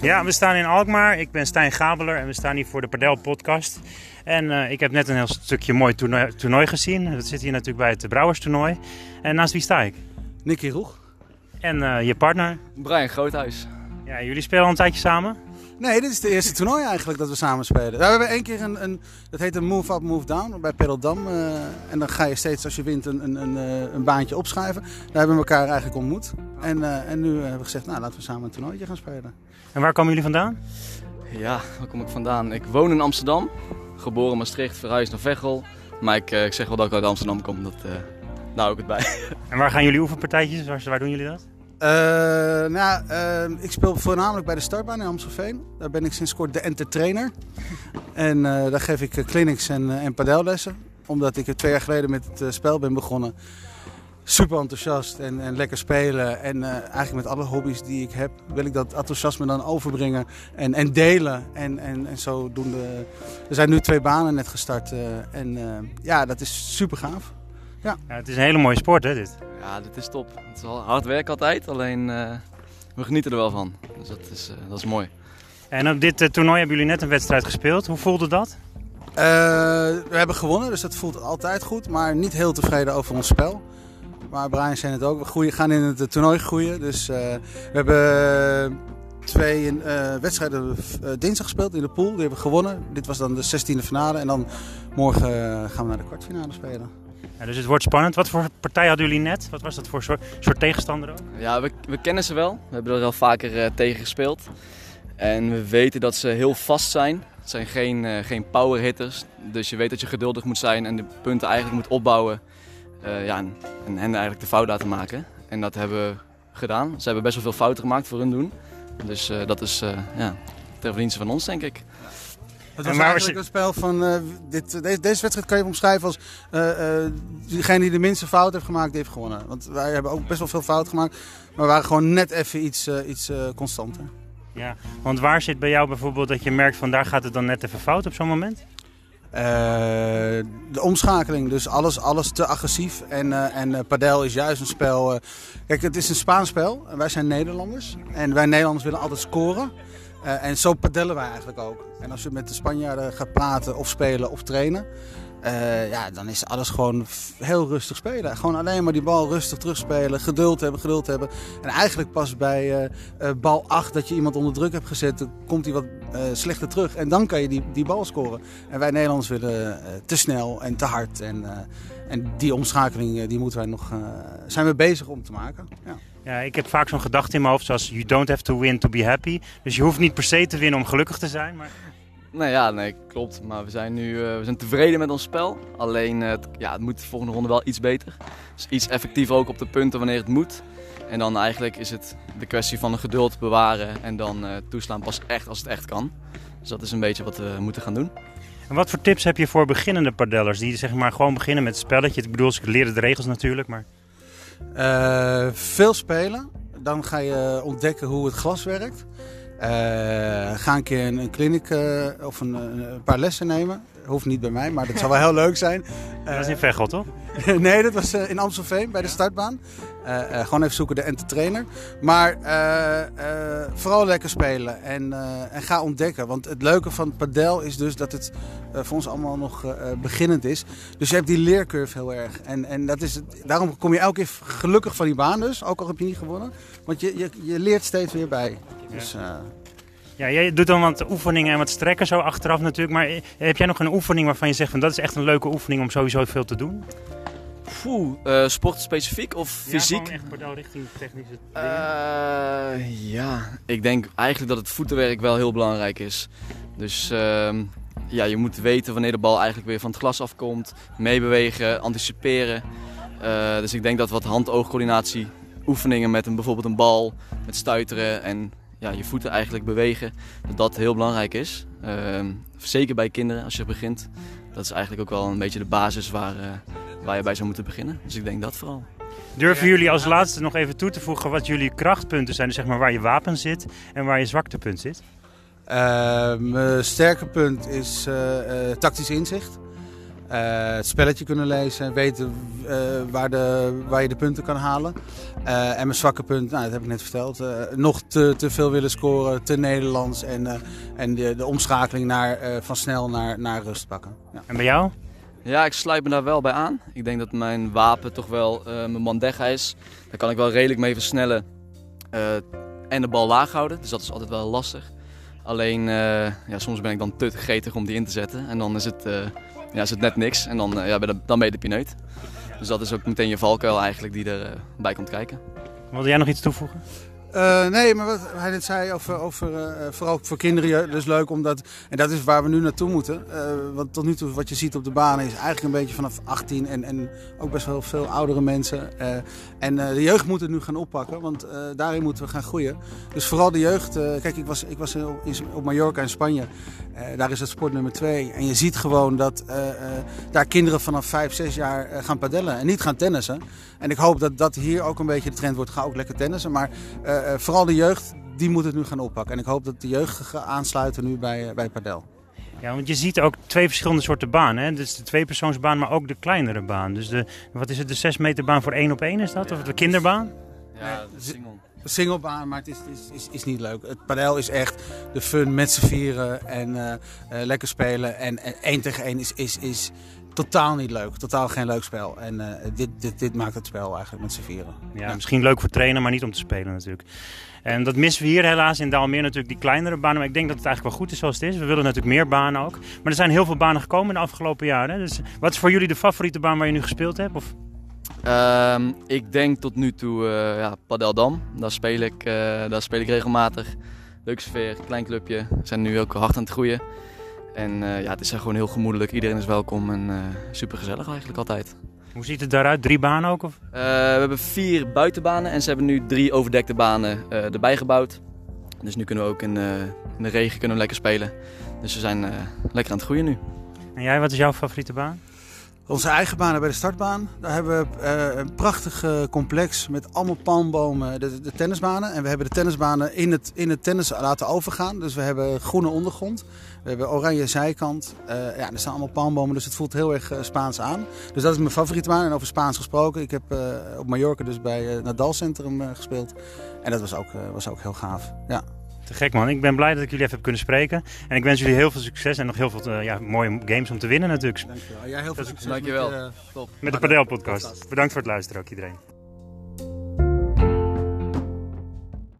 Ja, we staan in Alkmaar. Ik ben Stijn Gabeler en we staan hier voor de Padel podcast. En uh, ik heb net een heel stukje mooi toernooi, toernooi, gezien. Dat zit hier natuurlijk bij het Brouwerstoernooi. En naast wie sta ik? Nicky Roeg. En uh, je partner? Brian Groothuis. Ja, jullie spelen al een tijdje samen? Nee, dit is de eerste toernooi eigenlijk dat we samen spelen. Nou, we hebben één keer een, een dat heet een move up, move down bij Pedeldam. Uh, en dan ga je steeds als je wint een, een, een, een baantje opschuiven. Daar hebben we elkaar eigenlijk ontmoet. En, uh, en nu hebben we gezegd, nou laten we samen een toernooitje gaan spelen. En waar komen jullie vandaan? Ja, waar kom ik vandaan? Ik woon in Amsterdam. Geboren in Maastricht, verhuisd naar Veghel. Maar ik, uh, ik zeg wel dat ik uit Amsterdam kom. Dat, daar hou ik het bij. En waar gaan jullie oefenpartijtjes? Waar, waar doen jullie dat? Uh, nou, uh, ik speel voornamelijk bij de startbaan in Amstelveen. Daar ben ik sinds kort de entertrainer. En uh, daar geef ik clinics en, en padellessen. Omdat ik er twee jaar geleden met het spel ben begonnen. Super enthousiast en, en lekker spelen. En eigenlijk met alle hobby's die ik heb, wil ik dat enthousiasme dan overbrengen en, en delen. En, en, en zodoende. Er zijn nu twee banen net gestart. en ja, dat is super gaaf. Ja. ja. het is een hele mooie sport, hè, dit? Ja, dit is top. Het is wel hard werk altijd, alleen uh, we genieten er wel van. Dus dat is, uh, dat is mooi. En op dit uh, toernooi hebben jullie net een wedstrijd gespeeld. Hoe voelde dat? we hebben gewonnen, dus dat voelt altijd goed. Maar niet heel tevreden over ons spel. Maar Brian zei het ook, we groeien, gaan in het toernooi groeien. Dus we hebben twee wedstrijden dinsdag gespeeld in de pool. Die hebben we gewonnen. Dit was dan de 16e finale. En dan morgen gaan we naar de kwartfinale spelen. Ja, dus het wordt spannend. Wat voor partij hadden jullie net? Wat was dat voor soort, soort tegenstander ook? Ja, we, we, kennen ze wel. We hebben er al vaker uh, tegen gespeeld. En we weten dat ze heel vast zijn. Het zijn geen, uh, geen power hitters. Dus je weet dat je geduldig moet zijn en de punten eigenlijk moet opbouwen. Uh, ja, en, en hen eigenlijk de fout laten maken. En dat hebben we gedaan. Ze hebben best wel veel fouten gemaakt voor hun doen. Dus dat is ja, ter verdienste van ons, denk ik. Het was eigenlijk een spel van, uh, dit, deze, deze wedstrijd kan je omschrijven als uh, uh, diegene die de minste fout heeft gemaakt, die heeft gewonnen. Want wij hebben ook best wel veel fout gemaakt, maar we waren gewoon net even iets, iets constanter. Ja, want waar zit bij jou bijvoorbeeld dat je merkt van daar gaat het dan net even fout op zo'n moment? De omschakeling, dus alles, alles te agressief. En, en padel is juist een spel. kijk, het is een Spaans spel. Wij zijn Nederlanders. En wij Nederlanders willen altijd scoren. En zo padellen wij eigenlijk ook. En als je met de Spanjaarden gaat praten of spelen of trainen, uh, ja, dan is alles gewoon heel rustig spelen. Gewoon alleen maar die bal rustig terugspelen, geduld hebben, geduld hebben. En eigenlijk pas bij uh, bal 8 dat je iemand onder druk hebt gezet, dan komt hij wat slechter terug. En dan kan je die, die bal scoren. En wij Nederlanders willen te snel en te hard. En, en die omschakeling die moeten wij nog, zijn we bezig om te maken. Ja. Ja, ik heb vaak zo'n gedachte in mijn hoofd zoals you don't have to win to be happy. Dus je hoeft niet per se te winnen om gelukkig te zijn. Maar... Nee, ja, nee, klopt. Maar we zijn nu uh, we zijn tevreden met ons spel. Alleen uh, het, ja, het moet de volgende ronde wel iets beter. Dus iets effectiever ook op de punten wanneer het moet. En dan eigenlijk is het de kwestie van de geduld bewaren en dan uh, toeslaan pas echt als het echt kan. Dus dat is een beetje wat we moeten gaan doen. En wat voor tips heb je voor beginnende padellers die zeg maar gewoon beginnen met het spelletje? Ik bedoel, ze leren de regels natuurlijk, maar... Uh, veel spelen. Dan ga je ontdekken hoe het glas werkt. Uh, ga een keer een, een clinic uh, of een, een, paar lessen nemen. Hoeft niet bij mij, maar dat zou wel heel leuk zijn. dat is in Veghel, toch? nee, dat was in Amstelveen bij de startbaan. gewoon even zoeken de entertrainer. Maar vooral lekker spelen en, en ga ontdekken. Want het leuke van padel is dus dat het voor ons allemaal nog beginnend is. Dus je hebt die leercurve heel erg. En, en dat is het, daarom kom je elke keer gelukkig van die baan dus. Ook al heb je niet gewonnen. Want je, je, je leert steeds weer bij. Dus, uh... Ja, jij doet dan wat oefeningen en wat strekken zo achteraf natuurlijk. Maar heb jij nog een oefening waarvan je zegt van dat is echt een leuke oefening om sowieso veel te doen? Poeh, uh, sportspecifiek of fysiek? Ja, echt padel richting technische dingen. Uh, ja, ik denk eigenlijk dat het voetenwerk wel heel belangrijk is. Dus uh, ja, je moet weten wanneer de bal eigenlijk weer van het glas afkomt. Meebewegen, anticiperen. dus ik denk dat wat hand-oogcoördinatie oefeningen met een, bijvoorbeeld een bal, met stuiteren en ja, je voeten eigenlijk bewegen, dat dat heel belangrijk is. Uh, zeker bij kinderen als je begint. Dat is eigenlijk ook wel een beetje de basis waar, uh, waar je bij zou moeten beginnen. Dus ik denk dat vooral. Durven jullie als laatste nog even toe te voegen wat jullie krachtpunten zijn? Dus zeg maar waar je wapen zit en waar je zwaktepunt zit? Uh, mijn sterke punt is uh, tactisch inzicht. Eh, het spelletje kunnen lezen, weten eh, waar, de, waar je de punten kan halen. Eh, en mijn zwakke punt, nou, dat heb ik net verteld, eh, nog te, te veel willen scoren, te Nederlands en, eh, en de, de omschakeling naar, eh, van snel naar, naar rust pakken. Ja. En bij jou? Ja, ik sluit me daar wel bij aan. Ik denk dat mijn wapen toch wel eh, mijn mandega is. Daar kan ik wel redelijk mee versnellen eh, en de bal laag houden. Dus dat is altijd wel lastig. Alleen, eh, ja, soms ben ik dan te gretig om die in te zetten. En dan is het, eh, ja, is het net niks. En dan, eh, ja, ben je- dan ben je de pineut. Dus dat is ook meteen je valkuil eigenlijk die erbij bij komt kijken. Wilde jij nog iets toevoegen? Eh, nee, maar wat hij net zei over, over eh, vooral voor kinderen, is leuk omdat, en dat is waar we nu naartoe moeten. Eh, want tot nu toe wat je ziet op de banen is eigenlijk een beetje vanaf 18 en, en ook best wel veel oudere mensen. Eh, en eh, de jeugd moet het nu gaan oppakken, want eh, daarin moeten we gaan groeien. Dus vooral de jeugd, eh, kijk ik was, ik was in, op Mallorca in Spanje, Eh, daar is het sport nummer 2. En je ziet gewoon dat eh, eh, daar kinderen vanaf 5, 6 jaar gaan padellen en niet gaan tennissen. En ik hoop dat dat hier ook een beetje de trend wordt, ga ook lekker tennissen. Maar eh, eh, vooral de jeugd, die moet het nu gaan oppakken. En ik hoop dat de jeugd aansluiten nu bij, bij padel. Ja, want je ziet ook twee verschillende soorten banen. Hè? Dus de tweepersoonsbaan, maar ook de kleinere baan. Dus de, wat is het, de 6 meter baan voor één op één is dat? Of de kinderbaan? Ja, de single. Singlebaan, maar het is, is, is, is niet leuk. Het padel is echt de fun met z'n vieren en eh, eh, lekker spelen. En en één tegen één is, is, is totaal niet leuk. Totaal geen leuk spel. En eh, dit, dit, dit maakt het spel eigenlijk met z'n vieren. Ja, misschien leuk voor trainen, maar niet om te spelen natuurlijk. En dat missen we hier helaas in Daalmeer natuurlijk, die kleinere banen. Maar ik denk dat het eigenlijk wel goed is zoals het is. We willen natuurlijk meer banen ook. Maar er zijn heel veel banen gekomen in de afgelopen jaren. Dus wat is voor jullie de favoriete baan waar je nu gespeeld hebt? Of... Ehm, ik denk tot nu toe eh ja, Padeldam. Daar speel, ik, eh, daar speel ik regelmatig. Leuke sfeer, klein clubje. We zijn nu ook hard aan het groeien. En eh, ja, het is gewoon heel gemoedelijk. Iedereen is welkom en super gezellig eigenlijk altijd. Hoe ziet het daaruit? Drie banen ook? Of? We hebben vier buitenbanen en ze hebben nu drie overdekte banen erbij gebouwd. Dus nu kunnen we ook in, in de regen kunnen we lekker spelen. Dus we zijn lekker aan het groeien nu. En jij, wat is jouw favoriete baan? Onze eigen banen bij de startbaan. Daar hebben we eh, een prachtig eh, complex met allemaal palmbomen, de, de tennisbanen. En we hebben de tennisbanen in het, in het tennis laten overgaan. Dus we hebben groene ondergrond. We hebben oranje zijkant. Eh, ja, er staan allemaal palmbomen, dus het voelt heel erg Spaans aan. Dus dat is mijn favoriete baan. En over Spaans gesproken, ik heb op Mallorca dus bij het Nadal Centrum gespeeld. En dat was ook, was ook heel gaaf. Ja. Te gek man. Ik ben blij dat ik jullie even heb kunnen spreken. En ik wens jullie heel veel succes en nog heel veel eh, ja, mooie games om te winnen natuurlijk. Dankjewel. Jij heel veel succes Dankjewel. met, eh, Top. Met de Padel podcast. Bedankt voor het luisteren ook iedereen.